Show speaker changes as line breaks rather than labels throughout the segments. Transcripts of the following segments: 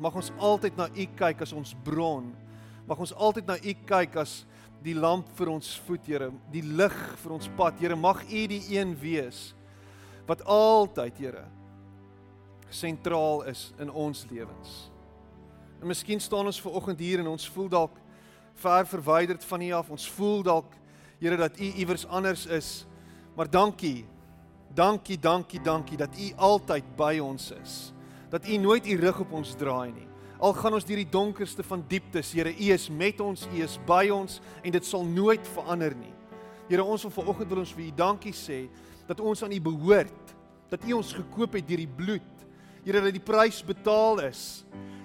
Mag ons altyd na U kyk as ons bron. Mag ons altyd na U kyk as die lamp vir ons voet, Here, die lig vir ons pad. Here, mag U die een wees wat altyd, Here, sentraal is in ons lewens. En miskien staan ons ver oggend hier en ons voel dalk ver verwyderd van U af. Ons voel dalk Here dat U iewers anders is. Maar dankie. Dankie, dankie, dankie dat U altyd by ons is. Dat U nooit U rug op ons draai nie. Al gaan ons deur die donkerste van dieptes, Here, U is met ons, U is by ons en dit sal nooit verander nie. Here, ons wil vanoggend wil ons vir U dankie sê dat ons aan U behoort, dat U ons gekoop het deur die bloed. Here, dat die prys betaal is.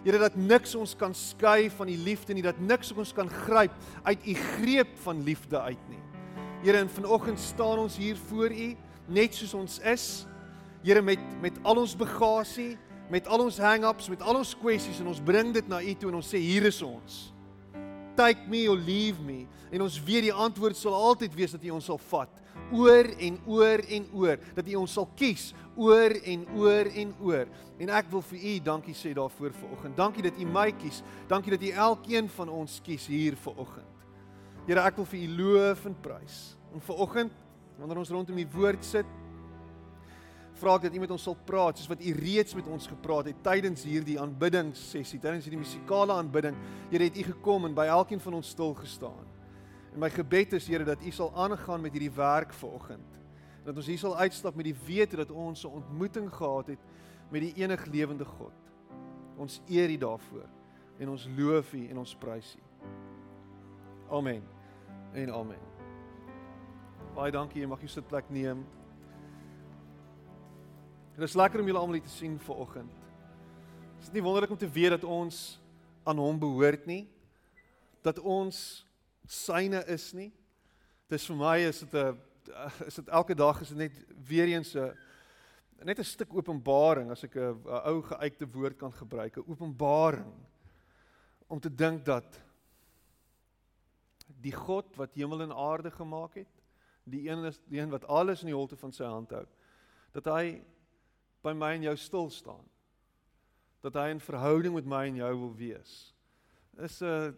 Here, dat niks ons kan skei van U liefde nie, dat niks ons kan gryp uit U greep van liefde uit nie. Here, en vanoggend staan ons hier voor U net soos ons is. Here met met al ons bagasie, met al ons hang-ups, met al ons kwessies en ons bring dit na U toe en ons sê hier is ons. Take me or leave me. En ons weet die antwoord sal altyd wees dat U ons sal vat oor en oor en oor dat U ons sal kies oor en oor en oor. En ek wil vir U dankie sê daarvoor vanoggend. Dankie dat U my kies. Dankie dat U elkeen van ons kies hier vanoggend. Here, ek wil vir U loof en prys. En vanoggend wanneer ons rondom die woord sit, vra ek dat U met ons sal praat soos wat U reeds met ons gepraat het tydens hierdie aanbiddingssessie, tydens hierdie musikale aanbidding. Here het U gekom en by elkeen van ons stil gestaan. En my gebed is Here dat U sal aangaan met hierdie werk vanoggend. Dat ons hier sal uitstap met die wete dat ons 'n ontmoeting gehad het met die enig lewende God. Ons eer U daarvoor en ons loof U en ons prys U. Amen. En amen. Baie dankie, jy mag jou sitplek neem. Dit is lekker om julle almal hier te sien vanoggend. Is dit nie wonderlik om te weet dat ons aan hom behoort nie? Dat ons syne is nie? Dis vir my is dit 'n is dit elke dag is dit net weer eens 'n net 'n stuk openbaring as ek 'n ou geuite woord kan gebruik, 'n openbaring om te dink dat die God wat hemel en aarde gemaak het, die een is die een wat alles in die holte van sy hand hou, dat hy by my en jou stil staan. Dat hy 'n verhouding met my en jou wil wees. Is 'n uh,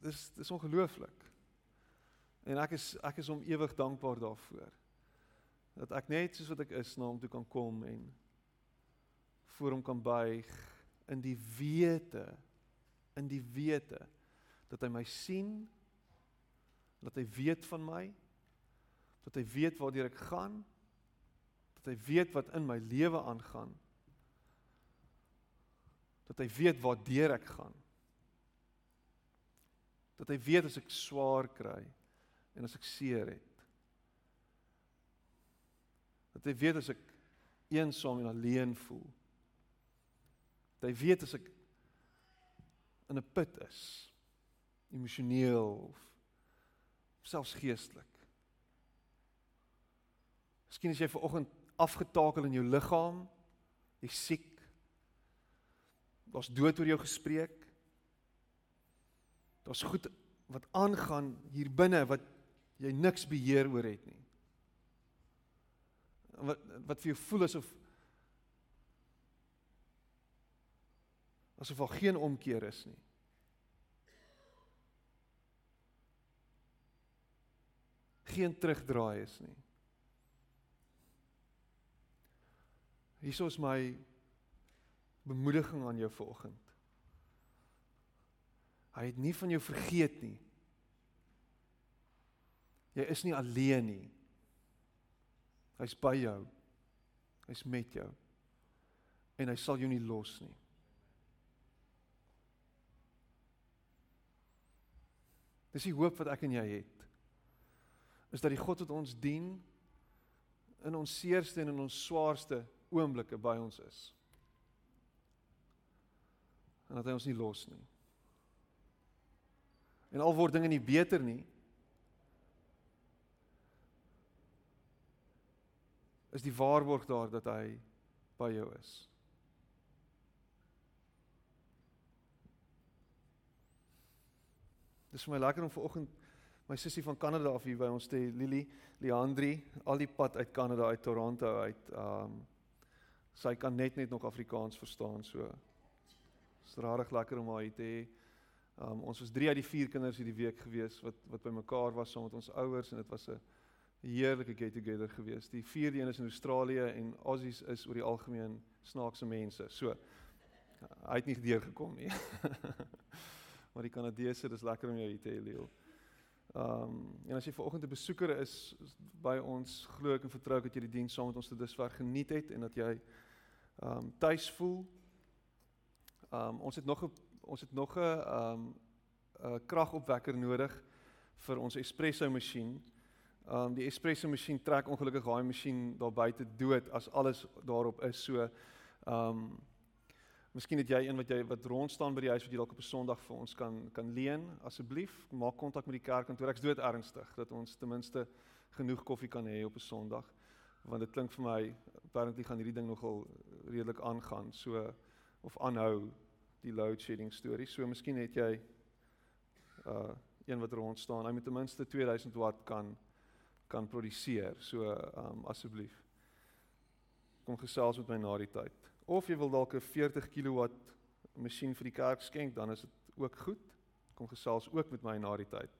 dis dis ongelooflik. En ek is ek is hom ewig dankbaar daarvoor. Dat ek net soos wat ek is na hom toe kan kom en voor hom kan buig in die wete in die wete dat hy my sien dat hy weet van my dat hy weet waartoe ek gaan dat hy weet wat in my lewe aangaan. Dat hy weet waartoe ek gaan. Dat hy weet as ek swaar kry en as ek seer het. Dat hy weet as ek eensaam en alleen voel. Dat hy weet as ek in 'n put is emosioneel of selfs geestelik. Miskien as jy ver oggend afgetakel in jou liggaam. Jy's siek. Daar's dood oor jou gespreek. Daar's goed wat aangaan hier binne wat jy niks beheer oor het nie. Wat wat vir jou voel asof asof daar geen omkeer is nie. Geen terugdraai is nie. Hierso is my bemoediging aan jou vanoggend. Hy het nie van jou vergeet nie. Jy is nie alleen nie. Hy's by jou. Hy's met jou. En hy sal jou nie los nie. Dis die hoop wat ek en jy het. Is dat die God wat ons dien in ons seerste en in ons swaarste oomblikke by ons is. En dat hy ons nie los nie. En al word dinge nie beter nie. Is die waarborg daar dat hy by jou is. Dis vir my lekker om vanoggend my sussie van Kanada af hier by ons te Lily Leandri al die pad uit Kanada uit Toronto uit um sy kan net net nog Afrikaans verstaan so Dit's regtig lekker om haar hier te hê. Um ons was 3 uit die 4 kinders hierdie week gewees wat wat bymekaar was saam met ons ouers en dit was 'n heerlike get together gewees. Die vierde een is in Australië en Aussies is oor die algemeen snaakse mense. So hy het nie deurgekom nie. maar die Kanadese, dis lekker om jou hier te hê, Leo. Ehm um, en as jy vanoggend 'n besoeker is by ons, glo ek en vertrou ek dat jy die diens saam met ons te dusver geniet het en dat jy um, tuis voel. Ehm um, ons het nog 'n ons het nog 'n ehm um, 'n kragopwekker nodig vir ons espresso masjien. Ehm um, die espresso masjien trek ongelukkig daai masjien daar buite dood as alles daarop is. So ehm um, Miskien het jy een wat jy wat rond staan by die huis wat jy dalk op 'n Sondag vir ons kan kan leen asseblief. Maak kontak met die kerkkantoor. Ek's dood ernstig dat ons ten minste genoeg koffie kan hê op 'n Sondag. Want dit klink vir my apparently gaan hierdie ding nogal redelik aangaan. So of aanhou die load shedding storie. So miskien het jy uh een wat rond staan. Hy moet ten minste 2000 watt kan kan produseer. So um asseblief. Kom gesels met my na die tyd of jy wil dalk 'n 40 kW masjien vir die kerk skenk, dan is dit ook goed. Kom gesels ook met my na die tyd.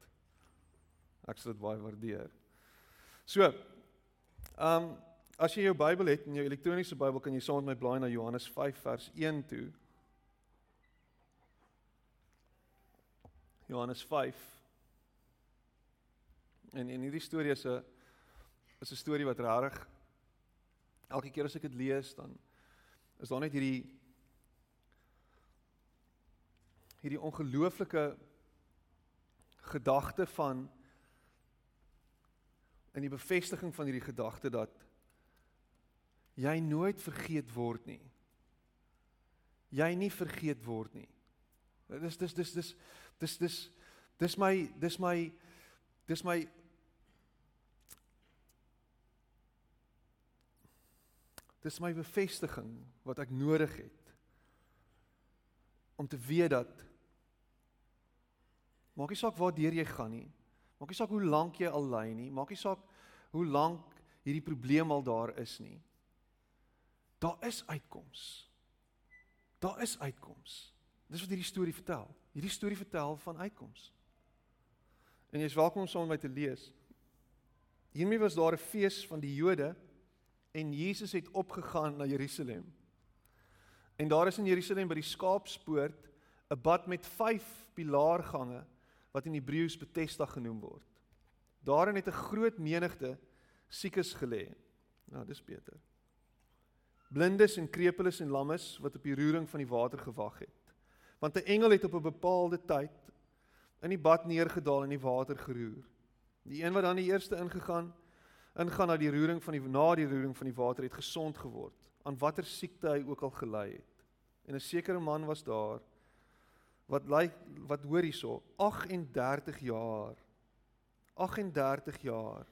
Ek sal dit baie waardeer. So, ehm um, as jy jou Bybel het, in jou elektroniese Bybel, kan jy saam met my blaai na Johannes 5 vers 1 toe. Johannes 5. En en hierdie storie is 'n is 'n storie wat regtig elke keer as ek dit lees dan is daar net hierdie hierdie ongelooflike gedagte van in die bevestiging van hierdie gedagte dat jy nooit vergeet word nie. Jy nie vergeet word nie. Dis dis dis dis dis dis dis my dis my dis my Dis my bevestiging wat ek nodig het om te weet dat maak nie saak waar deur jy gaan nie. Maak nie saak hoe lank jy al ly nie. Maak nie saak hoe lank hierdie probleem al daar is nie. Daar is uitkoms. Daar is uitkoms. Dis wat hierdie storie vertel. Hierdie storie vertel van uitkoms. En jy is welkom om saam met my te lees. Hiermee was daar 'n fees van die Jode en Jesus het opgegaan na Jerusalem. En daar is in Jerusalem by die skaapspoort 'n bad met 5 pilaargange wat in Hebreëus Bethesda genoem word. Daarin het 'n groot menigte siekes gelê. Nou, dis beter. Blindes en krepeles en lammes wat op die roering van die water gewag het. Want 'n engel het op 'n bepaalde tyd in die bad neergedaal en die water geroer. Die een wat dan die eerste ingegaan ingaan na die roering van die na die roering van die water het gesond geword aan watter siekte hy ook al gely het. En 'n sekere man was daar wat lyk wat hoor hierso 38 jaar 38 jaar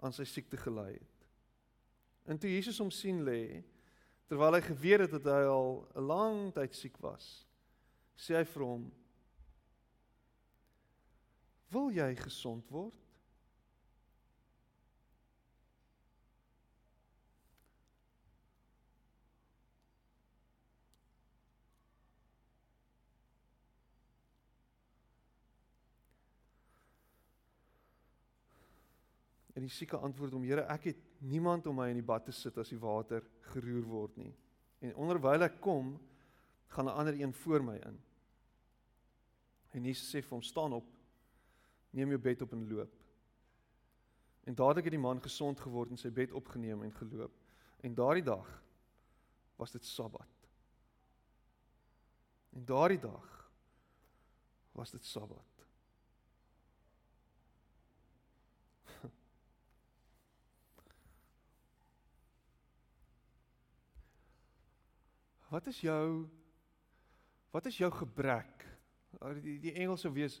aan sy siekte gely het. En toe Jesus hom sien lê terwyl hy geweet het dat hy al 'n lang tyd siek was, sê hy vir hom: "Wil jy gesond word?" En die sieke antwoord hom: "Here, ek het niemand om my in die bad te sit as die water geroer word nie. En onderwyl ek kom, gaan 'n ander een voor my in." En Jesus sê vir hom: "Staan op. Neem jou bed op en loop." En dadelik het die man gesond geword en sy bed opgeneem en geloop. En daardie dag was dit Sabbat. En daardie dag was dit Sabbat. Wat is jou wat is jou gebrek? Die die Engelse wees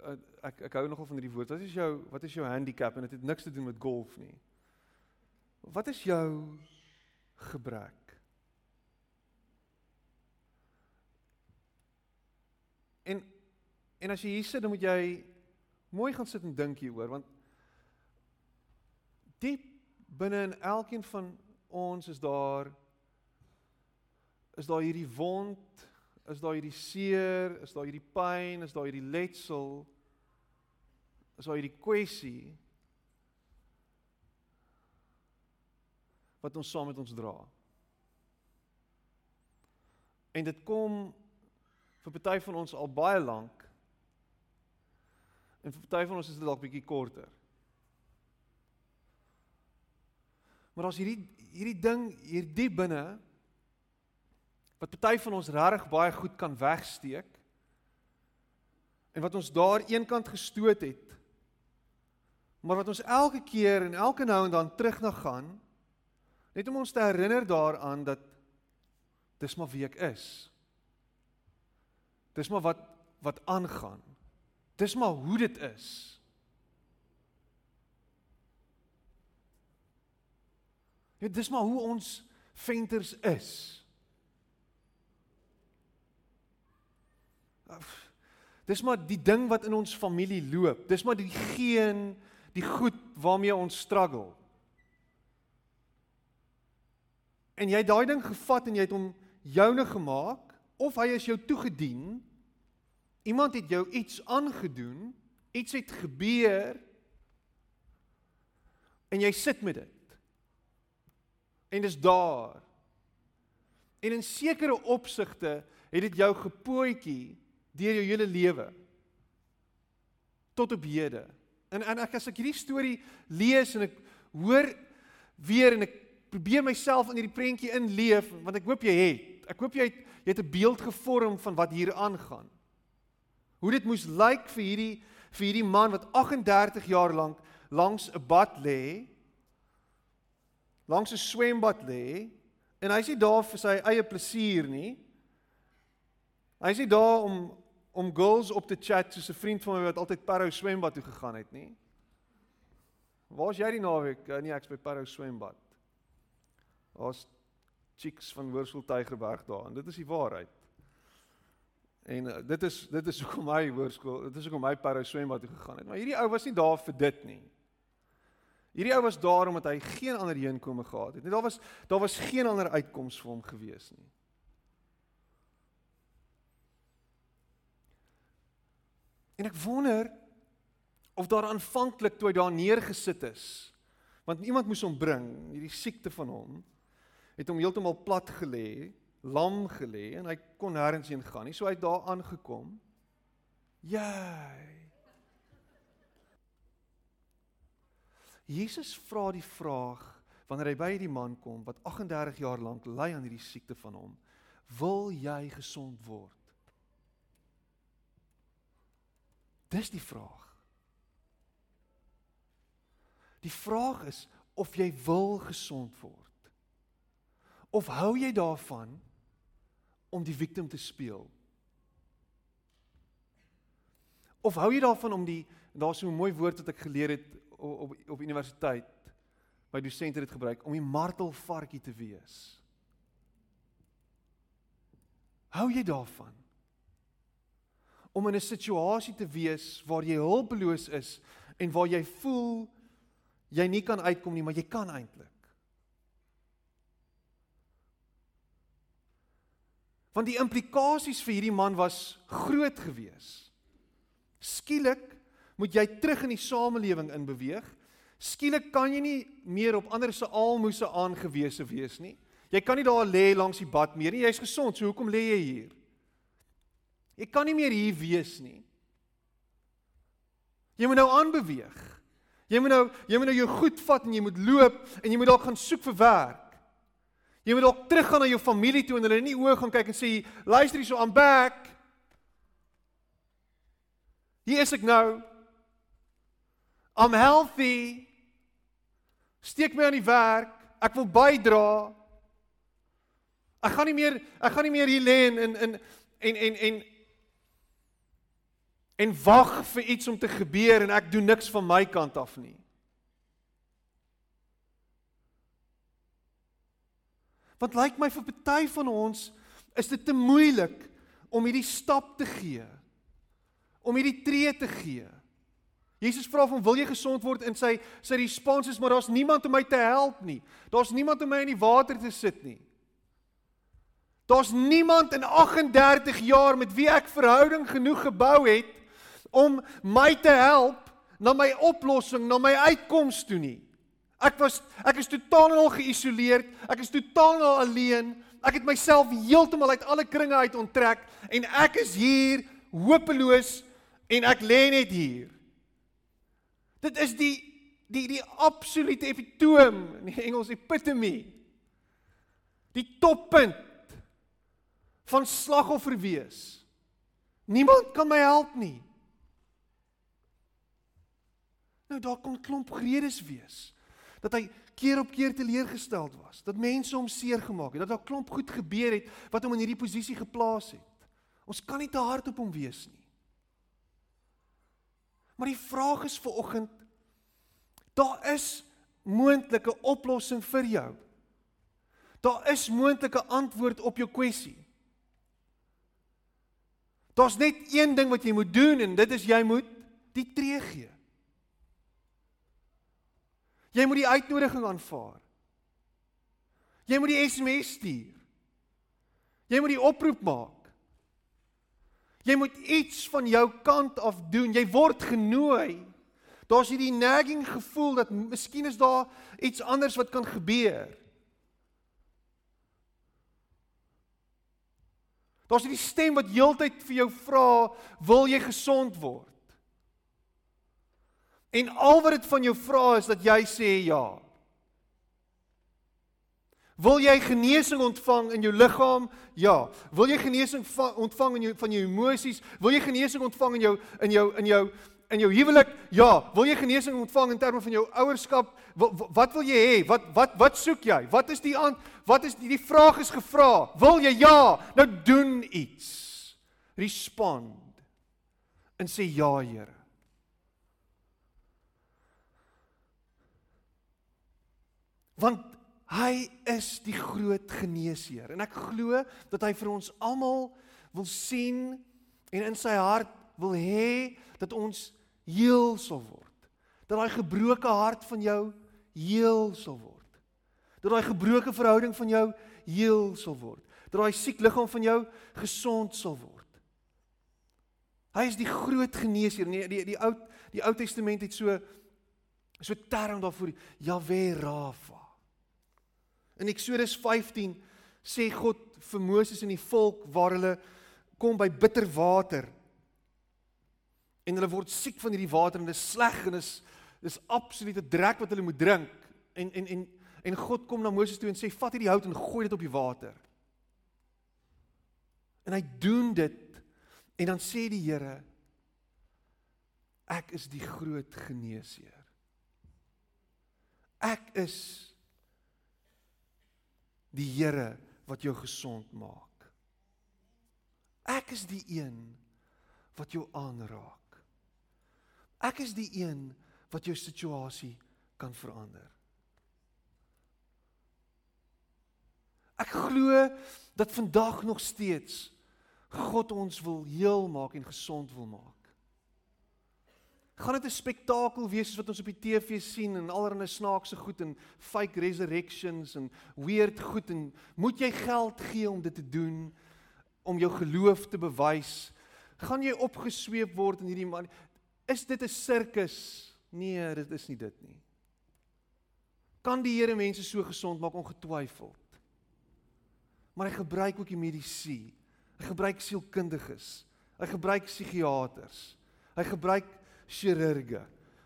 eh, ek ek hou nogal van hierdie woord. Wat is jou wat is jou handicap en dit het, het niks te doen met golf nie. Wat is jou gebrek? En en as jy hier sit, dan moet jy mooi gaan sit en dink hieroor want diep binne in elkeen van ons is daar is daar hierdie wond is daar hierdie seer, is daar hierdie pyn, is daar hierdie letsel, is daar hierdie kwessie wat ons saam met ons dra. En dit kom vir party van ons al baie lank. En vir party van ons is dit dalk bietjie korter. Maar as hierdie hierdie ding hier diep binne wat party van ons regtig baie goed kan wegsteek en wat ons daar eenkant gestoot het maar wat ons elke keer en elke nou en dan terug na gaan net om ons te herinner daaraan dat dis maar wie ek is. Dis maar wat wat aangaan. Dis maar hoe dit is. Ja, dis maar hoe ons venters is. Dis maar die ding wat in ons familie loop. Dis maar die geen die goed waarmee ons struggle. En jy het daai ding gevat en jy het hom joune gemaak of hy is jou toegedien. Iemand het jou iets aangedoen, iets het gebeur en jy sit met dit. En dis daar. En in sekere opsigte het dit jou gepootjie deur jou hele lewe tot op hede. En en ek as ek hierdie storie lees en ek hoor weer en ek probeer myself in hierdie prentjie inleef want ek hoop jy het. Ek hoop jy het jy het 'n beeld gevorm van wat hier aangaan. Hoe dit moes lyk vir hierdie vir hierdie man wat 38 jaar lank langs 'n bad lê. Langs 'n swembad lê en hy's nie daar vir sy eie plesier nie. Hy's nie daar om om girls op te chat soos 'n vriend van my wat altyd Parow swembad toe gegaan het nie. Waar's jy die naweek? Nee, ek's by Parow swembad. Daar's chicks van Worsel Tygerberg daar en dit is die waarheid. En uh, dit is dit is hoekom hy hoërskool, dit is hoekom hy Parow swembad toe gegaan het. Maar hierdie ou was nie daar vir dit nie. Hierdie ou was daar omdat hy geen ander heenkome gehad het nie. Daar was daar was geen ander uitkoms vir hom gewees nie. En ek wonder of daar aanvanklik toe hy daar neergesit is, want iemand moes hom bring, hierdie siekte van hom, het hom heeltemal plat gelê, lam gelê en hy kon nêrens heen gaan nie. So hy het daar aangekom. Jy. Jesus vra die vraag wanneer hy by die man kom wat 38 jaar lank ly aan hierdie siekte van hom, wil jy gesond word? Dis die vraag. Die vraag is of jy wil gesond word. Of hou jy daarvan om die victim te speel? Of hou jy daarvan om die daar's so 'n mooi woord wat ek geleer het op op, op universiteit by dosente het gebruik om die martelvarkie te wees? Hou jy daarvan? Om in 'n situasie te wees waar jy hulpeloos is en waar jy voel jy nie kan uitkom nie, maar jy kan eintlik. Want die implikasies vir hierdie man was groot gewees. Skielik moet jy terug in die samelewing inbeweeg. Skielik kan jy nie meer op ander se almoses aangewese wees nie. Jy kan nie daar lê langs die bad meer nie. Jy's gesond, so hoekom lê jy hier? Jy kan nie meer hier wees nie. Jy moet nou aanbeweeg. Jy moet nou jy moet nou jou goed vat en jy moet loop en jy moet dalk gaan soek vir werk. Jy moet dalk teruggaan na jou familie toe en hulle in die oë gaan kyk en sê luister hierso aan back. Hier is ek nou. I'm healthy. Steek my aan die werk. Ek wil bydra. Ek gaan nie meer ek gaan nie meer hier lê en in en en en en wag vir iets om te gebeur en ek doen niks van my kant af nie. Want lyk like my vir party van ons is dit te moeilik om hierdie stap te gee. Om hierdie tree te gee. Jesus vra hom, "Wil jy gesond word?" en sy sy respons is, "Maar daar's niemand om my te help nie. Daar's niemand om my in die water te sit nie." Daar's niemand in 38 jaar met wie ek verhouding genoeg gebou het om my te help na my oplossing, na my uitkoms toe nie. Ek was ek is totaal en al geïsoleerd. Ek is totaal en al alleen. Ek het myself heeltemal uit alle kringe uit onttrek en ek is hier hopeloos en ek lê net hier. Dit is die die die absolute epitoom in die Engels epitome. Die toppunt van slagoffer wees. Niemand kan my help nie. Nou daar kon klomp redes wees dat hy keer op keer teleurgesteld was, dat mense hom seer gemaak het, dat daar klomp goed gebeur het wat hom in hierdie posisie geplaas het. Ons kan nie te hard op hom wees nie. Maar die vraag is vir oggend daar is moontlike oplossing vir jou. Daar is moontlike antwoord op jou kwessie. Daar's net een ding wat jy moet doen en dit is jy moet die tree gee. Jy moet die uitnodiging aanvaar. Jy moet die SMS stuur. Jy moet die oproep maak. Jy moet iets van jou kant af doen. Jy word genooi. Daar's hierdie nagging gevoel dat miskien is daar iets anders wat kan gebeur. Daar's hierdie stem wat heeltyd vir jou vra, "Wil jy gesond word?" En al wat dit van jou vra is dat jy sê ja. Wil jy genesing ontvang in jou liggaam? Ja. Wil jy genesing ontvang in jou van jou emosies? Wil jy genesing ontvang in jou in jou in jou in jou huwelik? Ja. Wil jy genesing ontvang in terme van jou ouerskap? Wat wil jy hê? Wat wat wat soek jy? Wat is die aan wat is die, die vraag is gevra? Wil jy ja? Nou doen iets. Respond. En sê ja, Here. Want hy is die groot geneesheer en ek glo dat hy vir ons almal wil sien en in sy hart wil hê dat ons heel sal word. Dat daai gebroke hart van jou heel sal word. Dat daai gebroke verhouding van jou heel sal word. Dat daai siek liggaam van jou gesond sal word. Hy is die groot geneesheer. Nee, die die, ou die Ou Testament het so so term daarvoor Jahwe Rafa. In Eksodus 15 sê God vir Moses en die volk waar hulle kom by bitter water. En hulle word siek van hierdie water en dit is sleg en is dis absolute drek wat hulle moet drink. En en en en God kom na Moses toe en sê vat hierdie hout en gooi dit op die water. En hy doen dit en dan sê die Here ek is die groot geneesheer. Ek is die Here wat jou gesond maak. Ek is die een wat jou aanraak. Ek is die een wat jou situasie kan verander. Ek glo dat vandag nog steeds God ons wil heel maak en gesond wil maak. Gaan dit 'n spektakel wees soos wat ons op die TV sien en allerlei snaakse goed en fake resurrections en weird goed en moet jy geld gee om dit te doen om jou geloof te bewys? Gaan jy opgesweep word in hierdie man? Is dit 'n sirkus? Nee, dit is nie dit nie. Kan die Here mense so gesond maak ongetwyfeld? Maar hy gebruik ook die medisy. Hy gebruik sielkundiges. Hy gebruik psigiaters. Hy gebruik chirurge.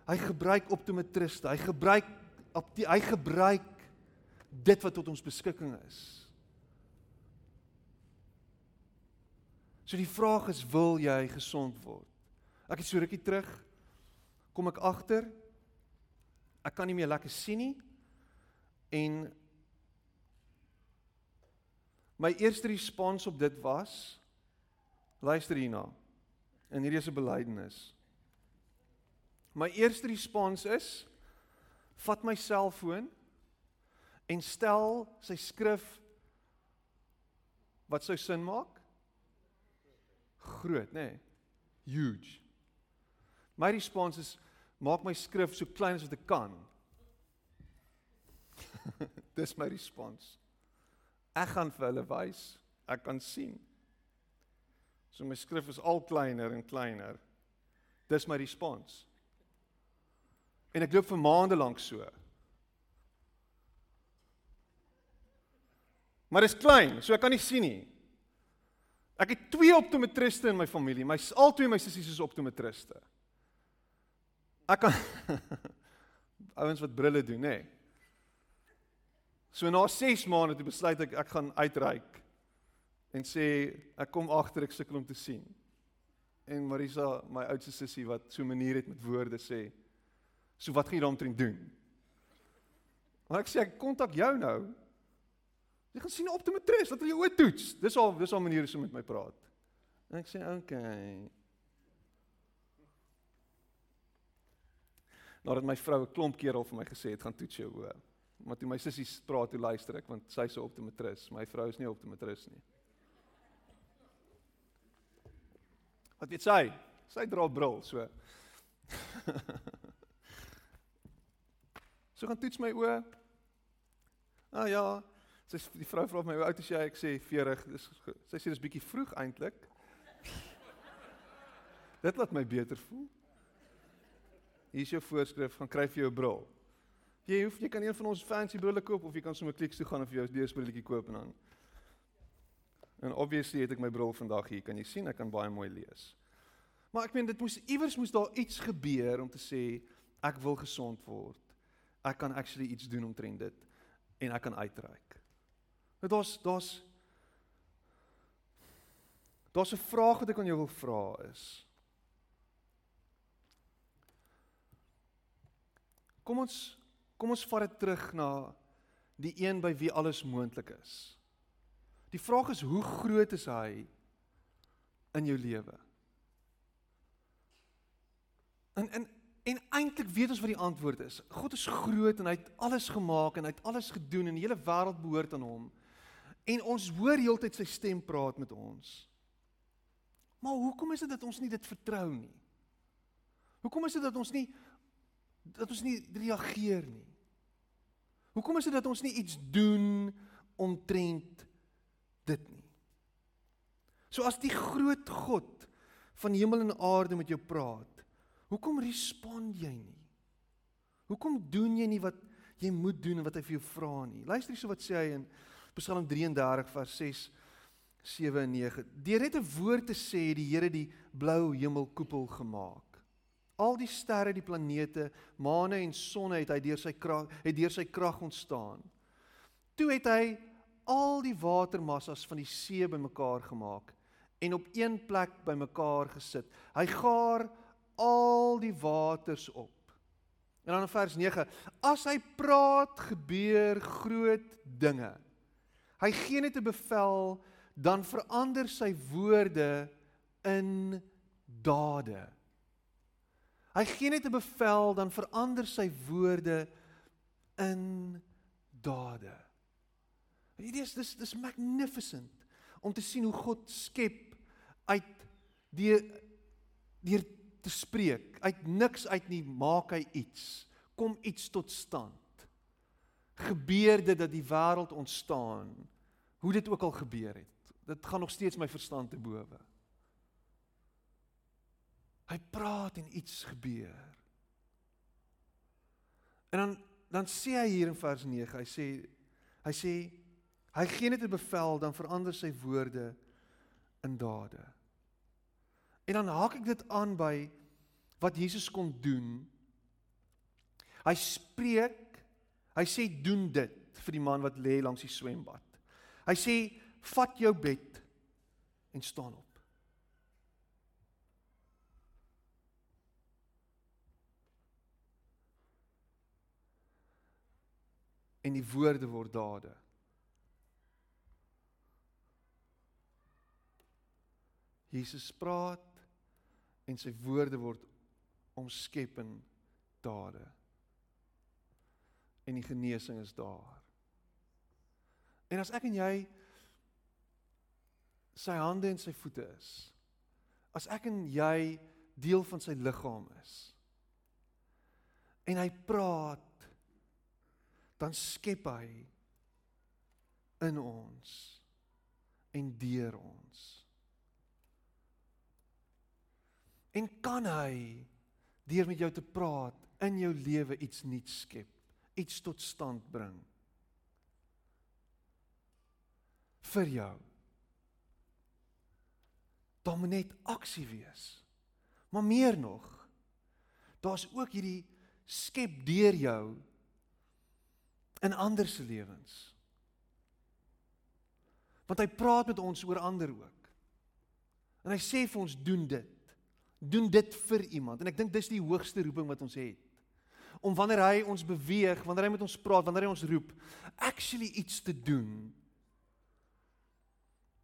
Hy gebruik optometriste. Hy gebruik hy gebruik dit wat tot ons beskikking is. So die vraag is wil jy gesond word? Ek het so rukkie terug kom ek agter ek kan nie meer lekker sien nie en my eerste respons op dit was luister hierna en hierdie is 'n belydenis My eerste respons is vat my selfoon en stel sy skrif wat sou sin maak? Groot, nê? Nee, huge. My respons is maak my skrif so klein as wat ek kan. Dis my respons. Ek gaan vir hulle wys Ek kan sien. So my skrif is al kleiner en kleiner. Dis my respons. En ek loop vir maande lank so. Maar dit is klein, so ek kan nie sien nie. Ek het twee optometriste in my familie. My al twee my sissies is optometriste. Ek kan ouens wat brille doen, nê. Nee. So na 6 maande het ek besluit ek ek gaan uitreik en sê ek kom agter ek sukkel om te sien. En Marisa, my oudste sussie wat so manier het met woorde sê, "So wat gaan jy daarmee doen?" Maar ek sê ek kontak jou nou. Jy gaan sien op te matris, wat wil jy oë toets? Dis al dis al maniere so met my praat. En ek sê. Okay. Nadat my vrou 'n klomp keer al vir my gesê het, "Gaan toets jou oë." Maar toe my sussie praat, toe luister ek want sy's so optometris. My vrou is nie optometris nie. Wat weet sy? Sy dra bril, so. so gaan toets my oë. Ah ja, sy die vrou vra my hoe oud is jy? Ek sê 40. Dis sy sê dis bietjie vroeg eintlik. Dit laat my beter voel. Hier is jou voorskrif, gaan kry vir jou bril. Jy hoef jy kan een van ons fancy brille koop of jy kan sommer kliks toe gaan of jy jou deurspreeletjie koop en dan. En obviously het ek my bril vandag hier. Kan jy sien ek kan baie mooi lees. Maar ek meen dit moes iewers moes daar iets gebeur om te sê ek wil gesond word. Ek kan actually iets doen omtrent dit en ek kan uitreik. Dit daar's daar's daar's 'n vraag wat ek aan jou wil vra is. Kom ons Kom ons vat dit terug na die een by wie alles moontlik is. Die vraag is hoe groot is hy in jou lewe? En en en eintlik weet ons wat die antwoord is. God is groot en hy het alles gemaak en hy het alles gedoen en die hele wêreld behoort aan hom. En ons hoor heeltyd sy stem praat met ons. Maar hoekom is dit dat ons nie dit vertrou nie? Hoekom is dit dat ons nie dat ons nie reageer nie. Hoekom is dit dat ons nie iets doen omtrent dit nie? So as die groot God van hemel en aarde met jou praat, hoekom respond jy nie? Hoekom doen jy nie wat jy moet doen en wat hy vir jou vra nie? Luister hierso wat sê hy in Psalm 33 vers 6 7 en 9. Deur net 'n woord te sê die Here die blou hemelkoepel gemaak. Al die sterre, die planete, maane en sonne het hy deur sy krag het deur sy krag ontstaan. Toe het hy al die watermassas van die see bymekaar gemaak en op een plek bymekaar gesit. Hy gaar al die waters op. En dan in vers 9: As hy praat, gebeur groot dinge. Hy gee net 'n bevel, dan verander sy woorde in dade. Hy gee net 'n bevel dan verander sy woorde in dade. Hierdie is dis dis magnificent om te sien hoe God skep uit deur deur te spreek. Uit niks uit nie maak hy iets. Kom iets tot stand. Gebeur dit dat die wêreld ontstaan. Hoe dit ook al gebeur het. Dit gaan nog steeds my verstand te bowe. Hy praat en iets gebeur. En dan dan sê hy hier in vers 9, hy sê hy sê hy gee net 'n bevel dan verander sy woorde in dade. En dan haak ek dit aan by wat Jesus kon doen. Hy spreek, hy sê doen dit vir die man wat lê langs die swembad. Hy sê vat jou bed en staan op. en die woorde word dade. Jesus praat en sy woorde word omskep in dade. En die genesing is daar. En as ek en jy sy hande en sy voete is, as ek en jy deel van sy liggaam is en hy praat dan skep hy in ons en deur ons. En kan hy deur met jou te praat in jou lewe iets nuuts skep, iets tot stand bring vir jou. Daar moet net aksie wees. Maar meer nog, daar's ook hierdie skep deur jou in ander se lewens. Want hy praat met ons oor ander ook. En hy sê vir ons doen dit. Doen dit vir iemand. En ek dink dis die hoogste roeping wat ons het. Om wanneer hy ons beweeg, wanneer hy met ons praat, wanneer hy ons roep, actually iets te doen.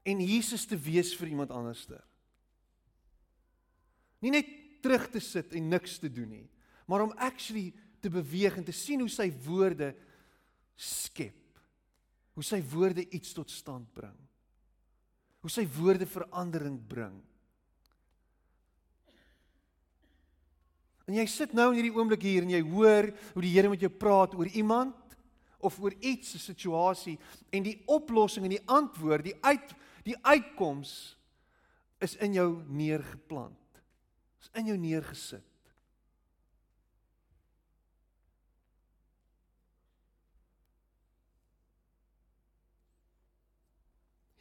En Jesus te wees vir iemand anderster. Nie net terug te sit en niks te doen nie, maar om actually te beweeg en te sien hoe sy woorde skep. Hoe sy woorde iets tot stand bring. Hoe sy woorde verandering bring. En jy sit nou in hierdie oomblik hier en jy hoor hoe die Here met jou praat oor iemand of oor iets, 'n situasie en die oplossing en die antwoord, die uit die uitkoms is in jou neergeplant is in jou neergesit.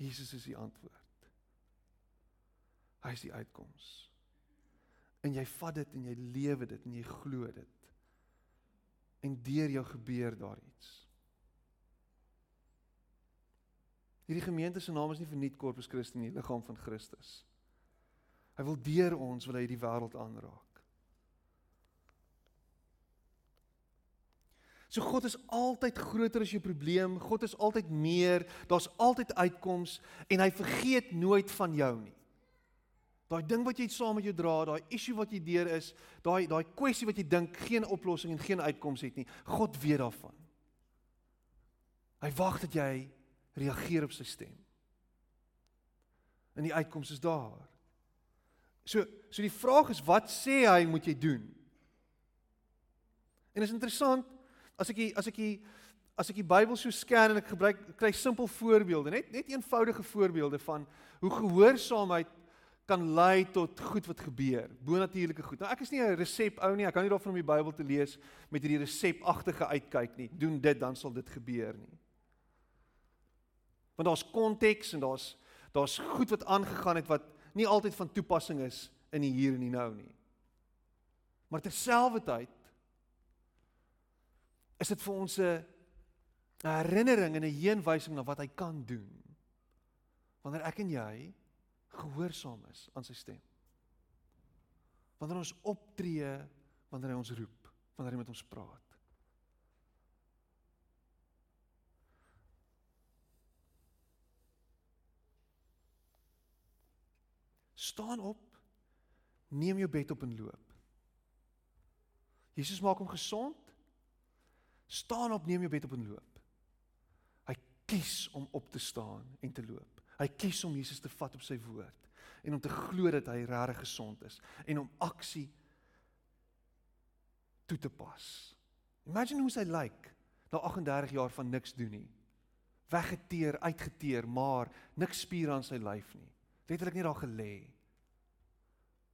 Jesus is die antwoord. Hy is die uitkoms. En jy vat dit en jy lewe dit en jy glo dit. En deur jou gebeur daar iets. Hierdie gemeente se naam is nie vir nuut Corpus Christi nie, liggaam van Christus. Hy wil deur ons wil hy die wêreld aanraak. So God is altyd groter as jou probleem, God is altyd meer, daar's altyd uitkoms en hy vergeet nooit van jou nie. Daai ding wat jy saam met jou dra, daai issue wat jy deur is, daai daai kwessie wat jy dink geen oplossing en geen uitkoms het nie, God weet daarvan. Hy wag dat jy reageer op sy stem. En die uitkoms is daar. So so die vraag is wat sê hy moet jy doen? En is interessant as ek as ek as ek die Bybel so scan en ek gebruik kry simpel voorbeelde, net net eenvoudige voorbeelde van hoe gehoorsaamheid kan lei tot goed wat gebeur, bonatuurlike goed. Nou ek is nie 'n resep ou nie, ek kan nie daarvan om die Bybel te lees met hierdie resepagtige uitkyk nie. Doen dit dan sal dit gebeur nie. Want daar's konteks en daar's daar's goed wat aangegaan het wat nie altyd van toepassing is in die hier en die nou nie. Maar terselfdertyd is dit vir ons 'n herinnering en 'n heenwysing na wat hy kan doen. Wanneer ek en jy gehoorsaam is aan sy stem. Wanneer ons optree, wanneer hy ons roep, wanneer hy met ons praat. Staan op. Neem jou bed op en loop. Jesus maak hom gesond. Staan op, neem jou bed op en loop. Hy kies om op te staan en te loop. Hy kies om Jesus te vat op sy woord en om te glo dat hy regtig gesond is en om aksie toe te pas. Imagine hoe hy lyk like, na 38 jaar van niks doen nie. Weggeteer, uitgeteer, maar niks spier aan sy lyf nie. Letterlik net daar gelê.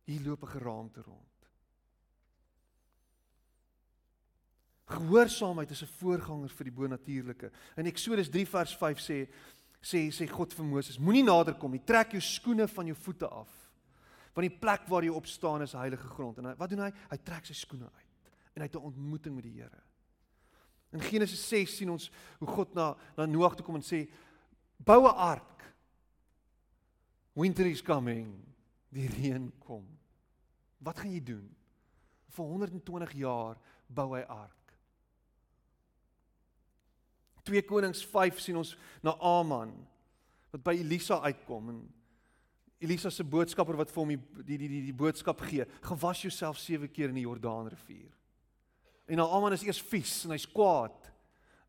Hier loop 'n geraamte rond. Gehoorsaamheid is 'n voorganger vir die bonatuurlike. In Eksodus 3 vers 5 sê sê sê God vir Moses: Moenie nader kom nie. Trek jou skoene van jou voete af. Want die plek waar jy op staan is heilige grond. En hy, wat doen hy? Hy trek sy skoene uit. En hy het 'n ontmoeting met die Here. In Genesis 6 sien ons hoe God na na Noag toe kom en sê: "Bou 'n ark. Winter is coming. Die reën kom." Wat gaan jy doen? Vir 120 jaar bou hy ark. 2 Konings 5 sien ons na Aman wat by Elisa uitkom en Elisa se boodskapper wat vir hom die die die die, die boodskap gee: "Gewas jouself 7 keer in die Jordaanrivier." En nou Aman is eers vies en hy's kwaad.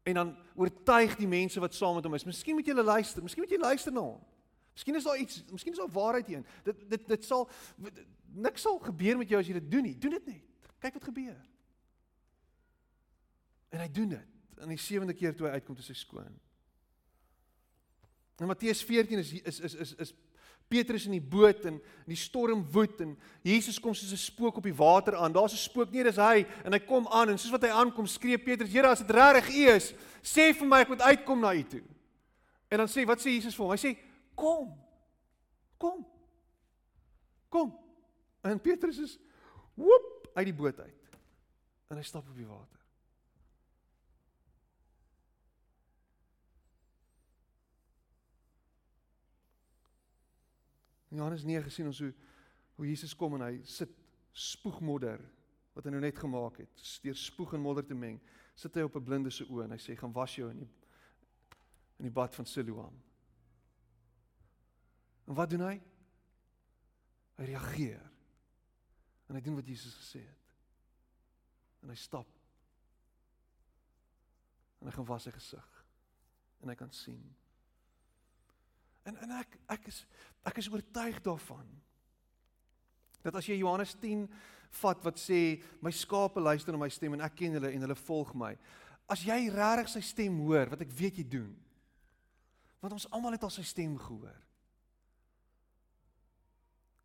En dan oortuig die mense wat saam met hom is. Miskien moet jy luister, miskien moet jy luister na hom. Miskien is daar iets, miskien is daar waarheid hierin. Dit dit dit sal niks sal gebeur met jou as jy dit doen nie. Doen dit net. Kyk wat gebeur. En hy doen dit. In die sewende keer toe hy uitkom te sy skoon. In Matteus 14 is is is is is Petrus in die boot en die storm woed en Jesus kom soos 'n spook op die water aan. Daar's 'n spook nie, dis hy en hy kom aan en soos wat hy aankom, skree Petrus: "Here, as dit regtig U is, sê vir my ek moet uitkom na U toe." En dan sê wat sê Jesus vir hom? Hy sê: "Kom. Kom. Kom." En Petrus is woep uit die boot uit. En hy stap op die water. In Johannes 9 gesien ons hoe hoe Jesus kom en hy sit spoegmodder wat hy nou net gemaak het, deur spoeg en modder te meng, sit hy op 'n blinde se oë en hy sê gaan was jou in die in die bad van Siloam. En wat doen hy? Hy reageer. En hy doen wat Jesus gesê het. En hy stap. En hy gaan was sy gesig. En hy kan sien. En en ek ek is ek is oortuig daarvan dat as jy Johannes 10 vat wat sê my skape luister na my stem en ek ken hulle en hulle volg my. As jy regtig sy stem hoor, wat ek weet jy doen. Want ons almal het al sy stem gehoor.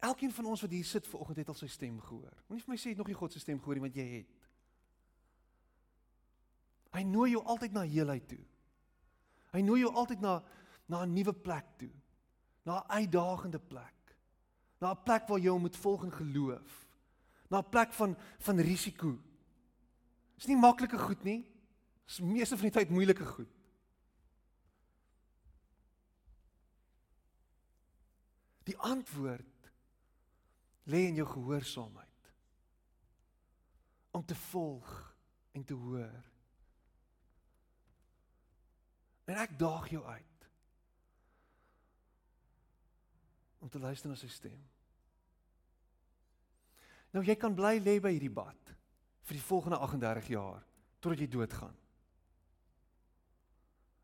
Elkeen van ons wat hier sit vanoggend het al sy stem gehoor. Moenie vir my sê jy het nog nie God se stem gehoor nie, want jy het. Hy nooi jou altyd na heelheid toe. Hy nooi jou altyd na na 'n nuwe plek toe. Na 'n uitdagende plek. Na 'n plek waar jy hom moet volg in geloof. Na 'n plek van van risiko. Dis nie maklike goed nie. Dis meeste van die tyd moeilike goed. Die antwoord lê in jou gehoorsaamheid. Om te volg en te hoor. En ek daag jou uit om te luister na sy stem. Nou jy kan bly lê by hierdie bad vir die volgende 38 jaar totdat jy doodgaan.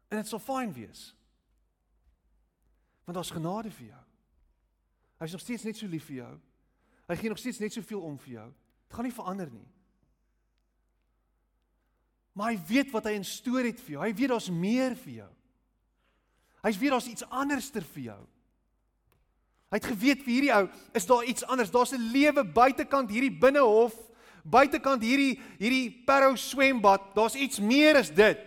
En dit sal fyn wees. Want daar's genade vir jou. Hy's nog steeds net so lief vir jou. Hy gee nog steeds net soveel om vir jou. Dit gaan nie verander nie. Maar hy weet wat hy in stoor het vir jou. Hy weet daar's meer vir jou. Hy weet daar's iets anderster vir jou. Hy het geweet vir hierdie ou is daar iets anders. Daar's 'n lewe buitekant hierdie binnehof, buitekant hierdie hierdie Parow swembad. Daar's iets meer as dit.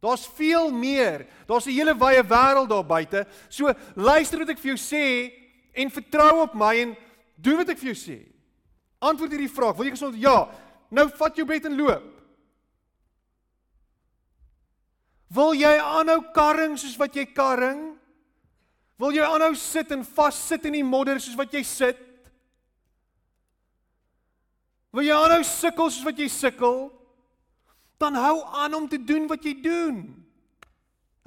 Daar's veel meer. Daar's 'n hele wye wêreld daar buite. So luister wat ek vir jou sê en vertrou op my en doen wat ek vir jou sê. Antwoord hierdie vraag. Wil jy gesond? Ja. Nou vat jou bed en loop. Wil jy aanhou karring soos wat jy karring? Wil jy aanhou sit en vas sit in die modder soos wat jy sit? Wil jy aanhou sukkel soos wat jy sukkel? Dan hou aan om te doen wat jy doen.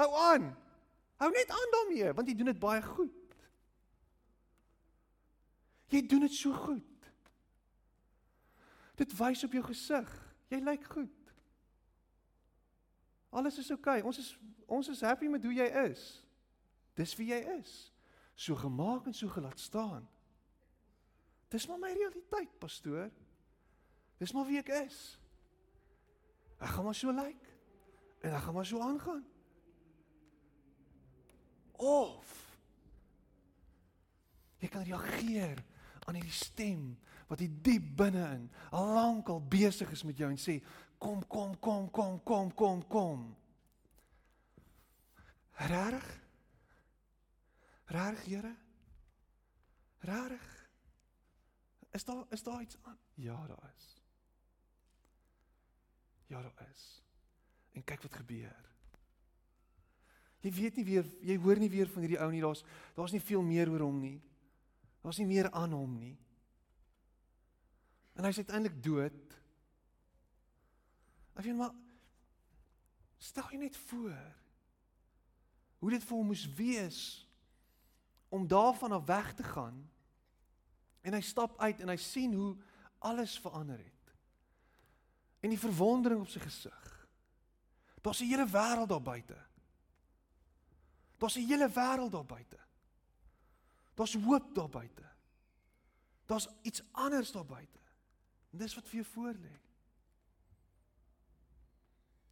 Hou aan. Hou net aan daarmee want jy doen dit baie goed. Jy doen dit so goed. Dit wys op jou gesig. Jy lyk goed. Alles is oukei. Okay. Ons is ons is happy met hoe jy is. Dis wie jy is. So gemaak en so gelaat staan. Dis maar my realiteit, pastoor. Dis maar wie ek is. Ek gaan maar so lyk like, en ek gaan maar so aangaan. Of jy kan reageer aan hierdie stem wat hier diep binne-in al lank al besig is met jou en sê kom kom kom kom kom kom kom. Regtig? Regtig, Here? Regtig? Is daar is daar iets aan? Ja, daar is. Ja, daar is. En kyk wat gebeur. Jy weet nie weer, jy hoor nie weer van hierdie ou nie. Daar's daar's nie veel meer oor hom nie. Daar's nie meer aan hom nie. En hy's uiteindelik dood. Af jy maar stel jy net voor hoe dit vir hom moes wees om daarvan af weg te gaan. En hy stap uit en hy sien hoe alles verander het. En die verwondering op sy gesig. Daar's 'n hele wêreld daar buite. Daar's 'n hele wêreld daar buite. Daar's hoop daar buite. Daar's iets anders daar buite. En dis wat vir jou voorlê.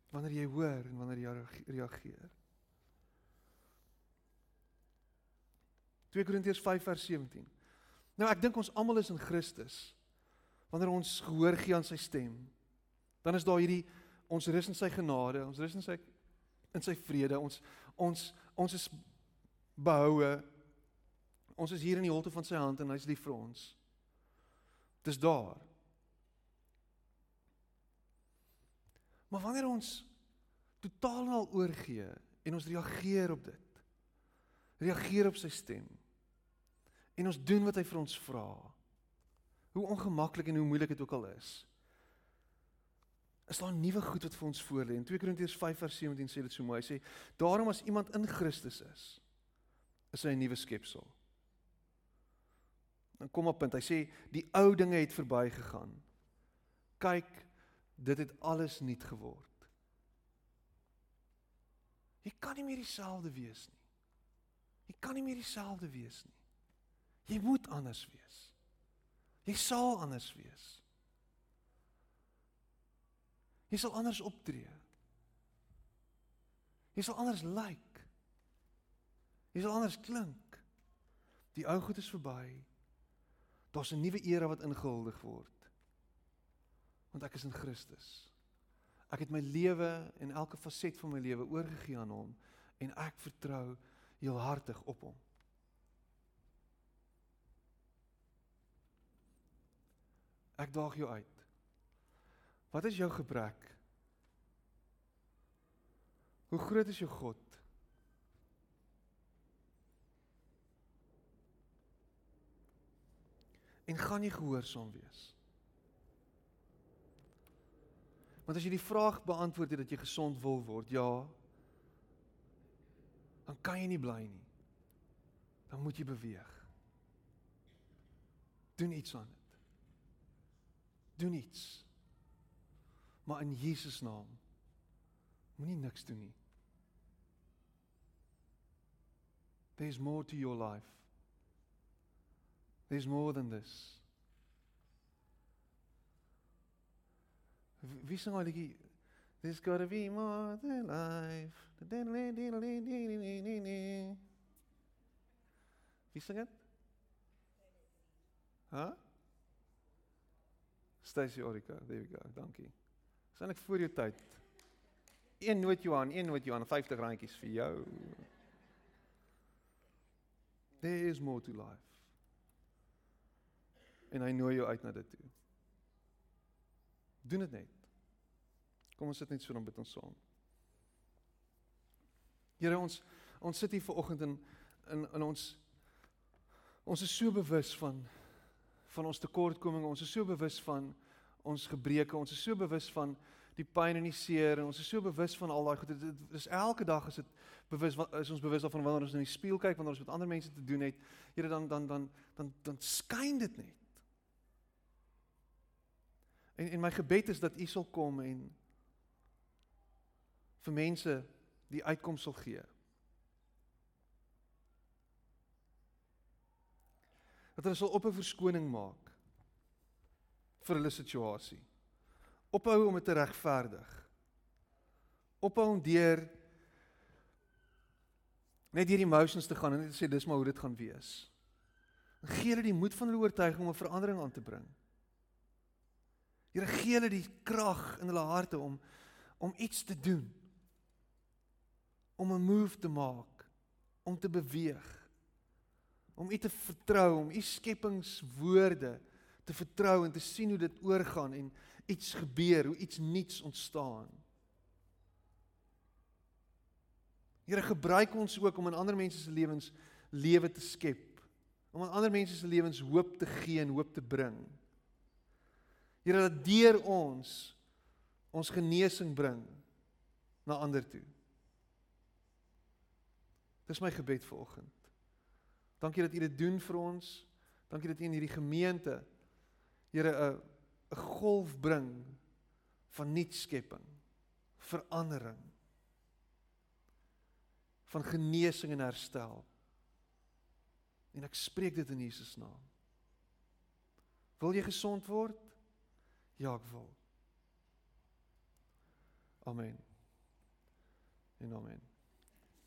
Wanneer jy hoor en wanneer jy reageer. 2 Korintiërs 5 vers 17. Nou ek dink ons almal is in Christus. Wanneer ons gehoor gee aan sy stem, dan is daar hierdie ons rus in sy genade, ons rus in sy in sy vrede, ons ons ons is behoue. Ons is hier in die holte van sy hand en hy's lief vir ons. Dis daar. Maar wanneer ons totaal en al oorgee en ons reageer op dit. Reageer op sy stem. En ons doen wat hy vir ons vra. Hoe ongemaklik en hoe moeilik dit ook al is. Is daar 'n nuwe goed wat vir ons voorlê? In 2 Korintiërs 5:17 sê dit so mooi. Hy sê: "Daarom as iemand in Christus is, is hy 'n nuwe skepsel." Dan kom op punt. Hy sê die ou dinge het verbygegaan. Kyk, dit het alles nuut geword. Jy kan nie meer dieselfde wees nie. Jy kan nie meer dieselfde wees nie. Jy moet anders wees. Jy sal anders wees. Jy sal anders optree. Jy sal anders lyk. Like. Jy sal anders klink. Die ou goed is verby. Daar's 'n nuwe era wat ingehuldig word. Want ek is in Christus. Ek het my lewe en elke faset van my lewe oorgegee aan hom en ek vertrou heelhartig op hom. Ek daag jou uit. Wat is jou gebrek? Hoe groot is jou God? En gaan jy gehoorsaam wees? Want as jy die vraag beantwoord het dat jy gesond wil word, ja, dan kan jy nie bly nie. Dan moet jy beweeg. Doen iets aan. Doen iets maar in Jesus naam moenie niks doen nie. There's more to your life. There's more than this. Wie sing al die There's got to be more than life. Wie sing dit? Huh? Stacy Orika, there we go. Dankie. Dis eintlik voor jou tyd. Een noot Johan, een noot Johan, 50 randjies vir jou. There is more to life. En hy nooi jou uit na dit toe. Doen dit net. Kom ons sit net so dan bid ons saam. Here ons ons sit hier ver oggend in in in ons ons is so bewus van van ons tekortkominge, ons is so bewus van ons gebreke. Ons is so bewus van die pyn en die seer en ons is so bewus van al daai goed. Dit is elke dag is dit bewus is ons bewus daarvan wanneer ons in die spieël kyk, wanneer ons met ander mense te doen het. Here dan dan dan dan dan skyn dit net. En en my gebed is dat U sal kom en vir mense die uitkoms sal gee. Dat hulle sal op 'n verskoning maak vir hulle situasie. Ophou om dit te regverdig. Ophou om deur net hierdie emotions te gaan en net sê dis maar hoe dit gaan wees. Gee hulle die moed van hulle oortuiging om 'n verandering aan te bring. Here gee hulle die krag in hulle harte om om iets te doen. Om 'n move te maak, om te beweeg. Om U te vertrou, om U skepingswoorde te vertrou en te sien hoe dit oorgaan en iets gebeur, hoe iets nuuts ontstaan. Here gebruik ons ook om in ander mense se lewens lewe te skep. Om aan ander mense se lewens hoop te gee en hoop te bring. Here dat deur ons ons genesing bring na ander toe. Dis my gebed vir oggend. Dankie dat U dit doen vir ons. Dankie dat U in hierdie gemeente Here 'n 'n golf bring van nuut skepping, verandering van genesing en herstel. En ek spreek dit in Jesus naam. Wil jy gesond word? Ja, ek wil. Amen. En amen.